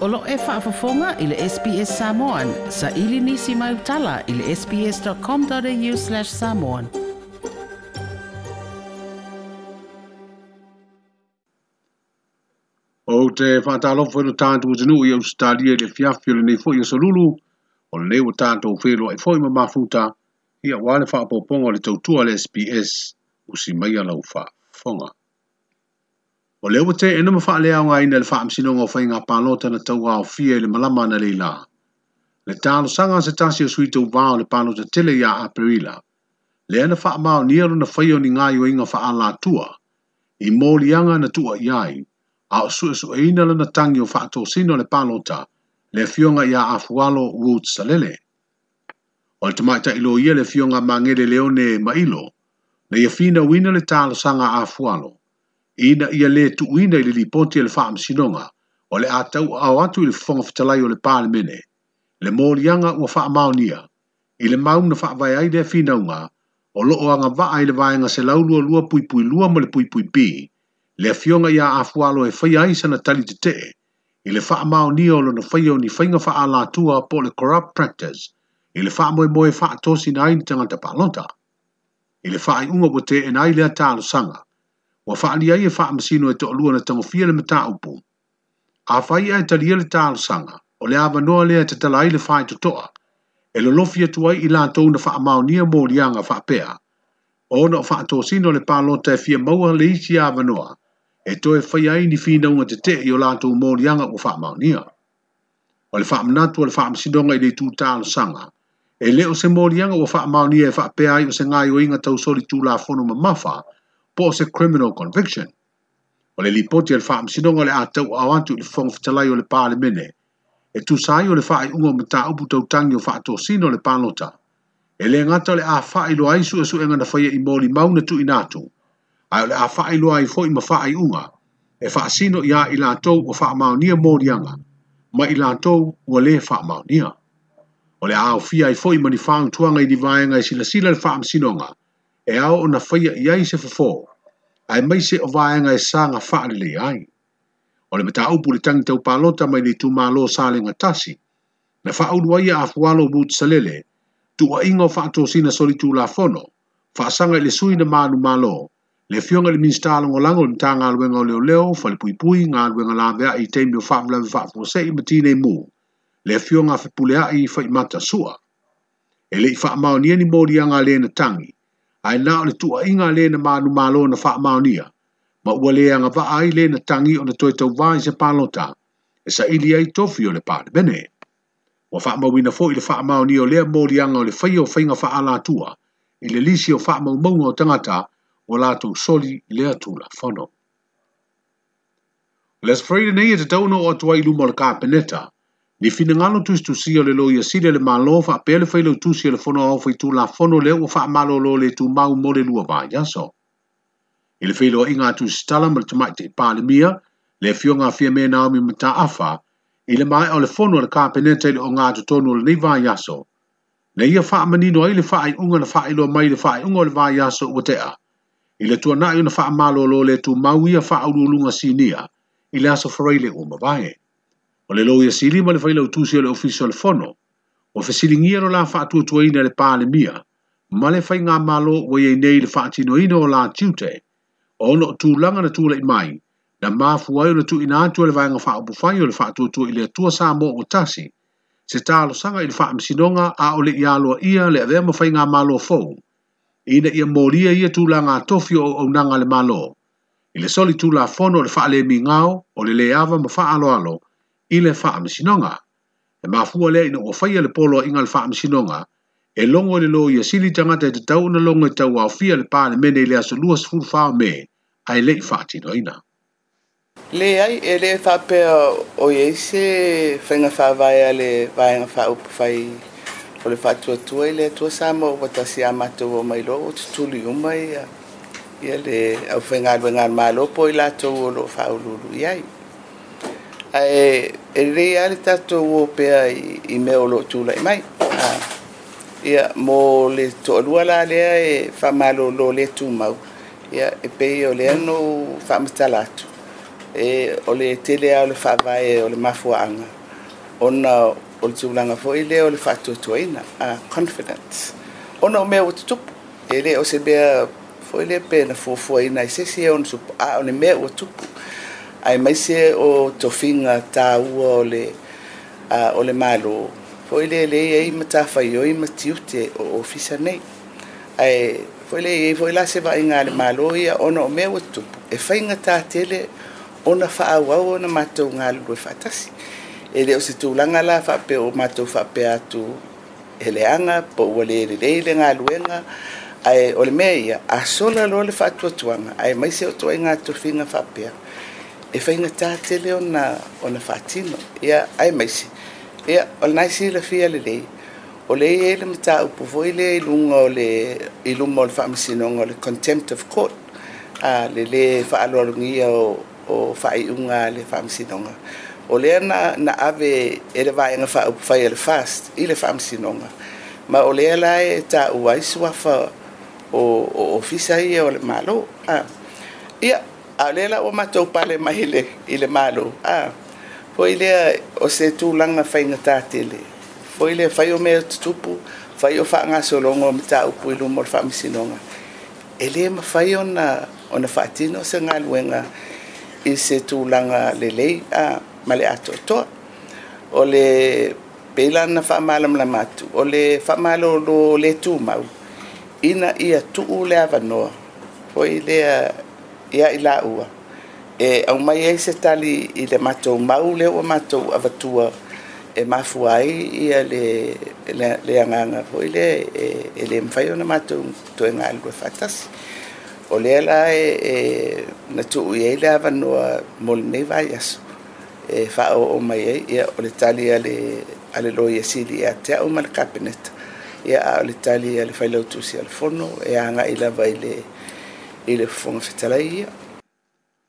Olo e whaafafonga i le SPS Samoan. Sa ili nisi mai utala i le sps.com.au slash samoan. O te whātālofo e lo tātou tenu i Australia i le fiafio o le nei fo Solulu, o le nei o tātou whelo e fo i mamafuta, ia wale whaapoponga o le tautua le SPS, usi mai alau whaafonga. o le ua teʻe na mafaaleaoga ina i le faamasinoga o faiga palota na taua ao fia i le malama ana leila le talosaga se tasi o suitauvā o le palota tele iā aperila lea na faamaonia lona faia o ni gaioaiga faalatua i moliaga na tuuaʻia ai a o suʻesuʻeina lana tagi o faatosina o le palota le afioga iā afualo rut salele o le tamaʻitaʻilo ia le afioga magele leone mailo na ia finauina le talosaga afualo ina ia le tuuina i le liponti e le faamasinoga o le a tau ao atu i le fofoga fetalai o le palemene le moliaga ua faamaonia i le mau na faavae ai lea finauga o loo agavaa i le vaega se puipui lua ma le puipuipī le afioga iā afualo e faia ai sana tali te i le faamaonia o na faia o ni faiga faalatua po le corrupt practice i le faamoemoe faatosina ai ni tagata palota i le faaiʻuga ua teena ai lea sanga wa faali ai e faa masino e toa lua na tango fia le mata upo. A fai ai tali ele taal sanga, o le awa noa lea te tala ai le faa to toa, e le lofi atu ai ila tau na faa mao nia mo lianga faa pea. O na o faa toa le palo te fia maua le isi awa noa, e to e fai ai ni fina unga te te i o lato mo lianga o faa mao nia. O le faa mnatu o le faa masinonga i le tu taal sanga, e le o se mo lianga o faa mao e faa pea ai o se ngai o inga tau soli tu la fono ma mafaa, se criminal conviction. O le lipoti le o le atau awantu antu le whongfitalai o le mene. e tusai o le o unga ma tāupu tautangi o whaatosino le panota. E le ngata le a whaai loa isu e enga na whaia e i mōli mauna tu inatu, ai o le a whaai loa i fo i ma whaai unga, e whaasino ia i lātou o whaamaunia mōrianga, ma i lātou ua le whaamaunia. O le a o fia i fo i mani whaang tuanga i di vaenga i sila sila le whaamsinonga, e ao ona faia i ai se fofo, ai mai se o vaenga e sanga whaalele ai. O le mata upu le tangitau palota mai le tumalo salenga tasi, na whaaulu ai a fualo mut salele, tua ingo whaato sina solitu la fono, whaasanga i le sui na malu malo, le fionga le minsta longo lango le mta ngā luenga o leo leo, whale pui pui ngā luenga la mea i teimi o whaamlawe whaafuose i matine mu, le fionga whepulea i whaimata sua. E le i whaamao ni eni mori anga le na tangi, ai na o le tua inga le na manu malo na faa maonia, ma ua le anga vaa ai le na tangi o na toi tau vai se palota, e sa ili ai tofi o le pāne bene. Wa faa mawina fo i le faa maonia o lea mori anga o le fai o fai nga faa la tua, i le lisi o faa maumonga o tangata o la tau soli lea tula fono. Les Friday nei e te tauno o atua i luma o le kāpeneta, Ni ngalo tu tu si le lo ia sile le malo fa pele fa le tu si le fono au tu la fono le o fa malo lo le tu mau mo le lua ba ya so. Il le inga tu stala mal tu mai te le mia le fionga fia me na mi mata afa i mai o le fono le pe nete le o tu tonu le va ya so. Na ia fa mani no ile fa ai unga le fa ai lo mai le fa ai unga le va ya so o te a. Ile tu na yo na fa malo lo le tu mau ia fa au lunga sinia ile aso farai le o mawae. o le lou ia silima le faila utusi o le ofiso le fono ua fesiligia lo la faatuatuaina le palemia ma le faigā malo ua iai nei le faatinoina o la tiute o ona o tulaga na tulaʻi mai na mafu ai ona tuuina atu o le vaega faaupufai o le faatuatua i le atua sa mo ua tasi se talosaga i le faamasinoga a o le i ia le avea ma faigā malo fou ina ia molia ia tulaga atofi o aunaga le malo i le soli tulafono o le faalemigao o le lē ava ma faaaloalo i le sinonga. e mafu lea ina o faia le polo aiga le sinonga, e longo le lo ia sili tagata e, e tau na longo e tauaofia le palemene i le aso lua sefulufao me ae ina. Le ai, e lē faapea o iai se faiga faavae a le vaega faaupu fai o le tua i le tua sa ma ua tasi a mato o mailo o tutulu i uma ia ia le aufaigaluega malo po i latou o fa lu lu ai e e re ali tato o pe ai i me o lo tu la mai a ia mo le to lua la le e fa malo lo le tu mau ia e pe o le no fa mstalato e o le tele a le fa vai e o le mafuanga ona o le tulanga fo i le o le fa tu tu ina a confidence ona me o tu e le o se be fo i le pe na fo fo ina se se on su a o le me o tu ai mai se o tofinga tāua o le, uh, o le malo. Foi le le ei matawhai oi matiute o ofisa nei. Ai, foi le ei foi la se va inga le malo ia ona o mea watupu. E whainga tā tele ona whaawau ona mātou ngā lulu e whatasi. E leo se tūlanga la whape o mātou whape atu he leanga, po ua le le le ngā luenga, ai o le mea ia, a sola lo le whatuatuanga, ai mai se o toa i ngā tofinga whapea. Ai, e faigatā tele ona ona faatino ia ae maisi ia o lanai silafia lelei o lei ai le mataupu foi lea i luga o le i luma o le faamasinoga o le contempt of court a le lē faaaloalogia o o faaiʻuga a le faamasinoga o lea na, na ave e le vaega faaupu fai a le fast i le faamasinoga ma o lea la e taʻu ai suafa o o ofisa ia o le malo a ia alela le la o matou pale mai ile i le malo a foi lea o se tulaga faiga tatele foi le fai o mea tupu fai o faagasologo o mataupu i luma o le faamasinoga e lē mafai ona ona faatino o se galuega i se tulaga lelei a ma le atoatoa o le fa malam la atu o le lo le mau ina ia tuu le avanoa foi lea ia i la ua e au mai ai se tali i le matou mau le ua matou avatua e mafua ai ia le, le, le agaga foi le e, e lē mafai ona matou toega alue faatasi o lea la e, e na tuu i ai le avanoa mo lenei vaiaso e faaoo mai ai ia o le tali ale ale lo ia sili ia te au ma le kapeneta ia a o le tali a le failautusi a le fono e aga i lava i le e le fonofetala ia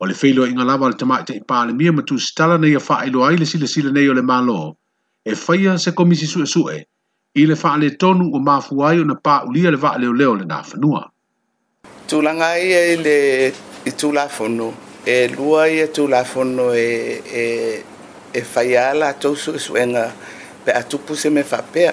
o le feiloaʻiga lava o le tamaʻitaʻi palemia ma tusitala na ia faailoa ai le silasila nei o le malo e faia se komisi suʻesuʻe i le faaletonu ua mafua ai ona paʻulia le vaaleoleo lenā fanua tulaga ia i le i tulafono e lua ia e tulafono e, e, e faia latou suʻesuʻega pe a tupu se me faapea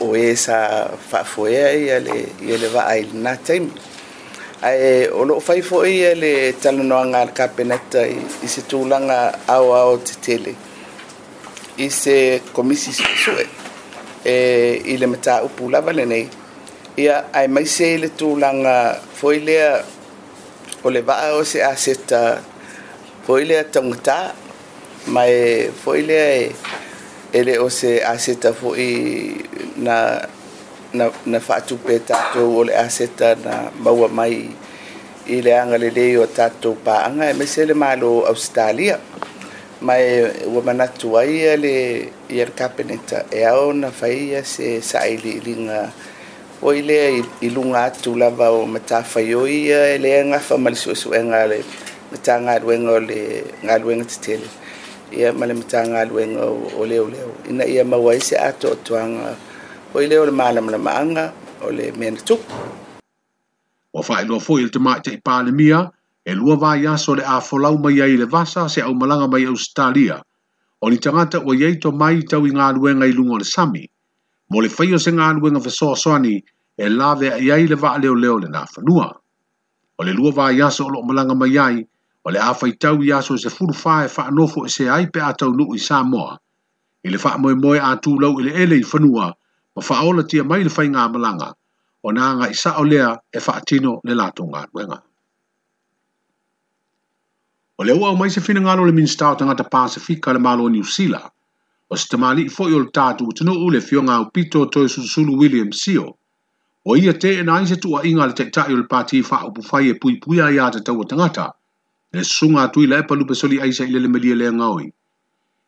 o e sa faafoea ia le ia le na time ae o lo fai foʻi ia no talanoaga le kapeneta i se tulaga aoao tele i se komisi suʻesuʻe e i le pula lava lenei ia ae maise i le langa foi lea o le o se aseta foi lea taugatā ma e foʻi lea ele o se aseta fo'i na na, na faatupe tatou o le aseta na maua mai i le aga lelei o tatou paaga e maise le malo australia ma e ua manatu ai ia e le kapeneta e ao na faia e se saailiiliga oi lea i luga atu lava o matafaioi ia e lea gafa ma le e suʻesuʻega le matagaluega o le galuega tetele ia ma le mataga aluega o leoleo ina ia maua ai se a toʻatoaga o i lea o le malamalamaaga o le mea na tupu ua faailoa foʻi i le tamaʻitaʻi palemia e lua vaiaso le afolau mai ai i le vasa se aumalaga mai ausitalia o ni tagata ua iai tomai i tauigaluega i luga o le sami mo le fai o se galuega fesoasoani e lave aiai le vaaleoleo lenā fanua o le lua vaiaso o loo malaga mai ai o le awhaitau i aso se furuwha e whaanofo e se ai pe atau nuu i Samoa. I le wha moe moe atu lau i le ele i whanua, ma whaola tia mai le whai ngā malanga, o nā ngā isa o lea e whaatino le lato ngā nuenga. O le ua o mai se whina ngalo le minstau tangata Pasifika le malo New Zealand, o se tamali i fwoi o le tātu tino ule fio ngā upito toi susulu William Sio, o ia te e nai se tua inga le tektai o le pāti wha upu whai e pui puia a te tau tangata, le sunga atu i la e palupe soli aisa i le melia le ngaoi.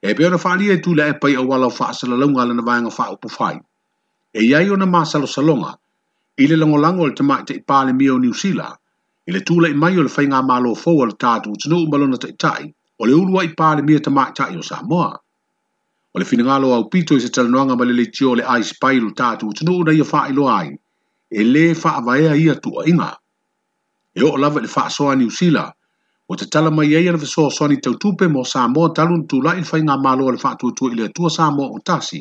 E pe ona whaalia e tu ile e pai a o wha asala launga lana vaenga wha upu whai. E iai ona māsalo salonga, i le langolango le tamai te i pāle mia o New Zealand, i le tūla i mai o le whainga mālo fōa le tatu tino umalona te tai, o le ulua i pāle mia tamai tai o Samoa. O le finangalo au pito i se talanoanga ma le le tio le ai spai lo tātu tino una ia wha ilo ai, e le wha avaea ia tua inga. E o lava le wha asoa New Zealand, o te tala mai ai ana fesoa soani tautupe mo Samoa talu ni tulai i ngā mālo ala whaatua i le atua Samoa o tasi.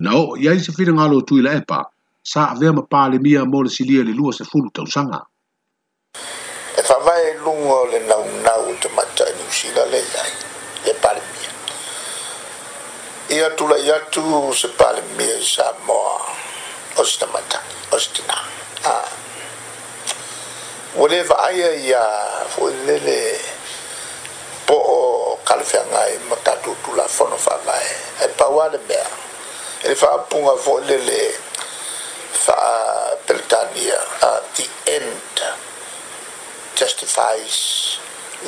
Na o iai se whina ngā lotu i la epa, sa a vea mapale mia mo le silia le lua se fulu tausanga. E whamai lungo le nau nau te mata i nusila le iai, le pale mia. Ia tula i atu se pale mia i Samoa, o si tamata, o si tina. Ah. Whatever aia ia fuilele po o kalafeanga i matatutu la fono whawai. E paua le mea. E le whaapunga fuilele fa Peletania at the end justifies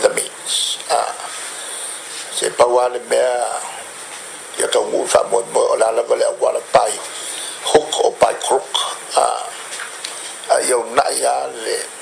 the means. Ah. Se paua le mea ia tau ngu mo mo o lala vale a wala pai hook o pai crook. Ah. Ai au nai a le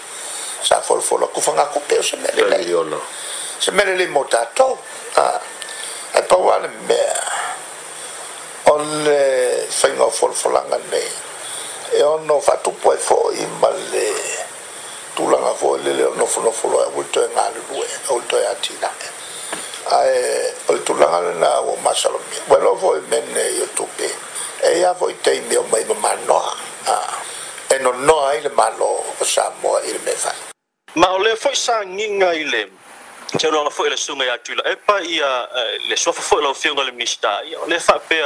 sa folofolo aku fagakupe o se mea lelai se mea lelei mo tatou ae paua mea o le faiga o folofolaga nei e ono faatupu ai foʻi ma le tulaga foʻi le le o nofonofolo e ua toe galulue o le toe a ae o le tulaga lena ua masalomia ua loa foʻi mene i o tupe e ia foʻi taimi o mai a e nonoa ai le malo o sa mo il le Ma o le foi sa nginga i le te longa foi le sunga ya tula e pa ia eh, le sofa foi lo fiunga le mista ia le fa pe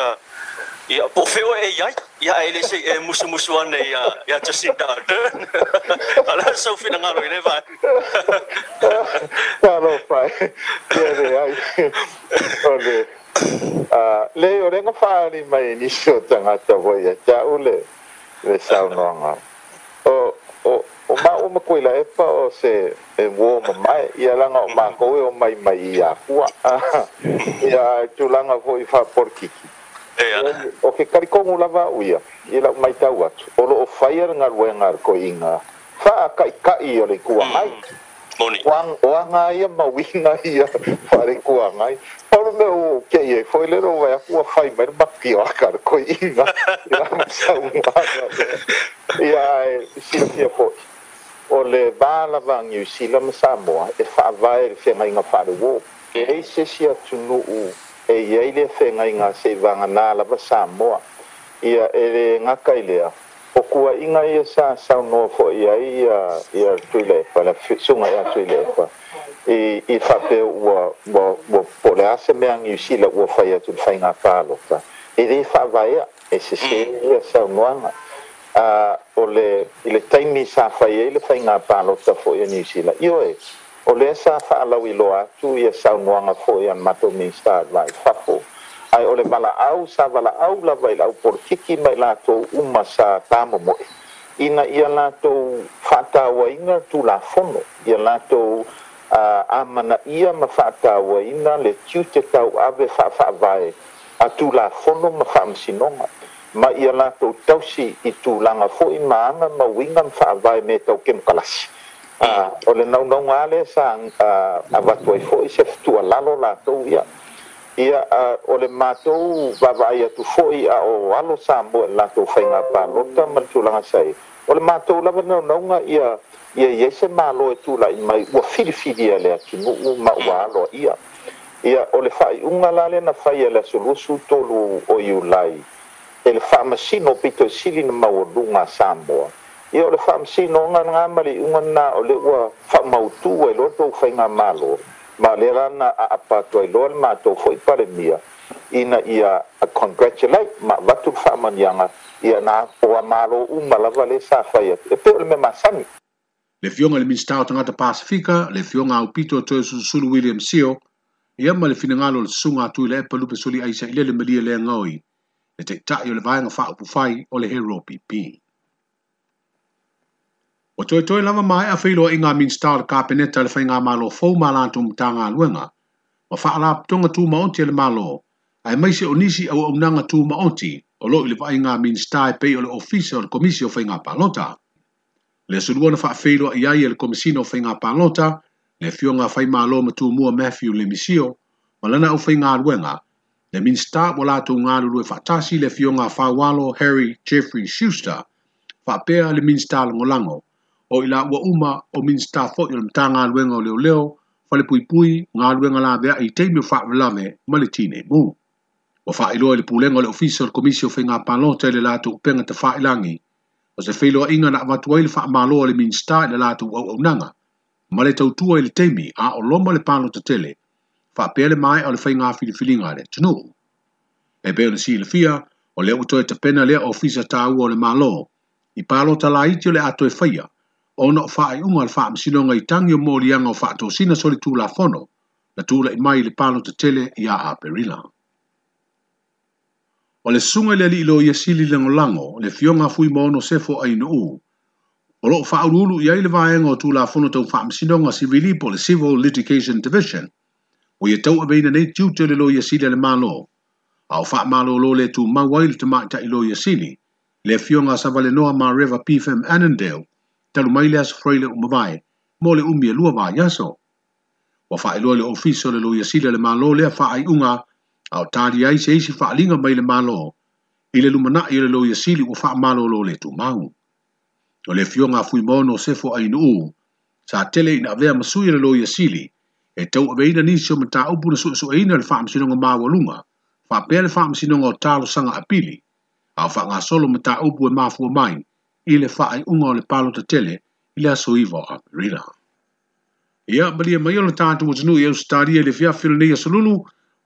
ia po feo e ia e ele se e musu musu e ia ia te sinta ate ala so fina ngaro i le vai ta lo fai ia le ai ole ah, le o renga fa ni mai ni so tanga ta voi ta ule le saunoanga o o ma o ma koe e pa o se e wo ma mai i a langa o ma koe o mai mai i a kua i a tu langa ho i fa por kiki o ke karikongu lava uia i la mai tau atu o lo o whaiar ngā ruenga ar koe inga fa a kai kai o le kua mai mm. Moni. Wang wang ia ma winga ia pare ku ngai. Paulo me o ke ye foi le roa ku fai mer ba ki a akar ko i va. Ia si si po o le vālava ngiu sila ma Samoa e whaavae le whenga inga whaaruo. E hei sesi atu o e iei le whenga nga se vanga nālava Samoa ia e le ngakai lea. O kua inga ia sa sau noa fo ia ia ia tuile epa, la sunga ia tuile epa. I, i whape ua, ua, ua po le ase mea ngiu sila ua whai atu whai ngā whaaloka. E rei whaavae e sesi ia mm. sau noanga. a ah, o le i le taimi sa fai e, e e, ai le faiga palota foʻi o niusila io o lea sa faalau iloa atu ia saunoaga foʻi ana matou minista advai fafo ae o le valaau sa valaau lava i le aupolitiki mai latou uma sa tamomoʻi ina ia latou faatāuaina tulafono ia latou uh, amanaʻia ma faatāuaina le tiute tauave faafa'avae a tulafono ma faamasinoga ma ia latou tausi i tulaga foʻi ma aga ma uiga ma faavae me tauke makalasi a o le naunauga a le sa avatu ai foʻi se fetualalo latou ia ia o le matou vavaai atu foʻi a o alo samoe latou faiga palota ma le tulaga sai o le matou lava naunauga ia ia iai se mālo e tulaʻi mai ua filifili a le atunuu ma ua aloa ia ia o le faaiʻuga la lena fai a le asolusu tolu o iulai e le faamasino pitosili na maualuga samoa ia o le faamasinoga laga maliʻuga na o le ua faamautū ai loa tou faiga malo ma le lana aapa atu ai loa le matou foʻi palemia ina ia a congratulate ma vatu le faamaniaga ia e na o malo uma lava le sa fai atu e pe o le mea masani le fioga i le minista o tagata pasifika le fioga aupito toe sulusulu william sio ia ma le finagalo o le susuga atu i le epa lupe soli aisa i lele ma lia le e te tae o le vaenga wha upu fai o le hero pipi. O toi toi lava mai a whiloa i ngā minstar ka peneta le whainga malo fau malantu mta ngā luenga, ma wha ala ptonga tū maonti le malo, a e maise o nisi au au nanga tū maonti o loo i le vaenga minstar e pei o le ofisa o le komisi o whainga palota. Le surua na wha whiloa i ai e le komisino o whainga palota, le fionga whai malo ma tū mua Matthew le misio, ma lana au whainga luenga, Le minista mo latou galulue faatasi le fioga faualo Harry Jeffrey Schuster faapea le minista lagolago o i la ua uma o minista foʻi o le matagaluega o leoleo fa le galuega laveaʻi taimi o faavelave ma le tineimu ua faailoa i le pulega o le ofisa o le komisi o palota i le latou upega tafailagi o se feiloaʻiga na avatu ai le faamāloa o le minista i le latou auaunaga ma le tautua i le taimi a o loma le tele fa pele mai o le fai ngā fili fili ngā le tunu. E beo na si le fia, o le utoe te pena lea o fisa tā ua o le mālo, i pālo ta la iti o le atoe faya, o na o fa ai unga le fa amsino ngai tangi o mōli anga o fa ato sina soli tū la fono, na tū la i mai le pālo te tele i a a perila. O le sunga le li ilo i asili lango lango, le fionga fui mōno sefo ai na uu, o lo fa aurulu i aile vaenga o tū la fono tau fa amsino ngai civili po le Civil Litigation Division, E o ia tau aveina nei tiute o le lo iasili a le mālō a o faamālōlō le tumau ai le tamaʻita i lo iasili le afioga a savalenoa ma reva pfm annandale talu mai le asofraile uma vae mo le umi e lua vaiaso ua faailoa i le ofisa o le lo iasili a le mālō lea faaiʻuga a o tali ai se isi faaliga mai le mālō i le lumanaʻi o le lo iasili ua faamālōlō le tumau o le afioga afuimaono o sefo ainuu sa tele ina avea masui o le lo iasili e eh, tau ave ina nisi o mata upu na so ina le faamasinoga maualuga faapea le faamasinoga o apili, a pili a o faagasolo upu e mafua mai i le faaiʻuga o le tele, i le asoiva a aperila ia malia mai o le tatou atunuu i ausitalia i e le fiafi lenei asolulu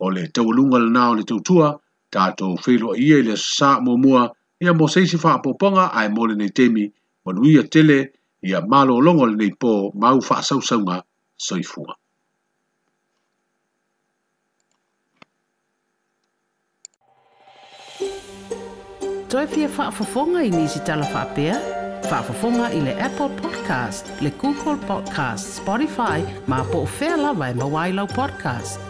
o le taualuga lanā o le tautua tatou feiloa ia i le asosā mua, ia mo seisi poponga ai mo lenei temi ma luia tele ia longol nei po mau faasausauga soifua toi faa whaafafonga i nisi tala Faa Whaafafonga i le Apple Podcast, le Google Podcast, Spotify, ma po o whea lawa e mawailau podcast.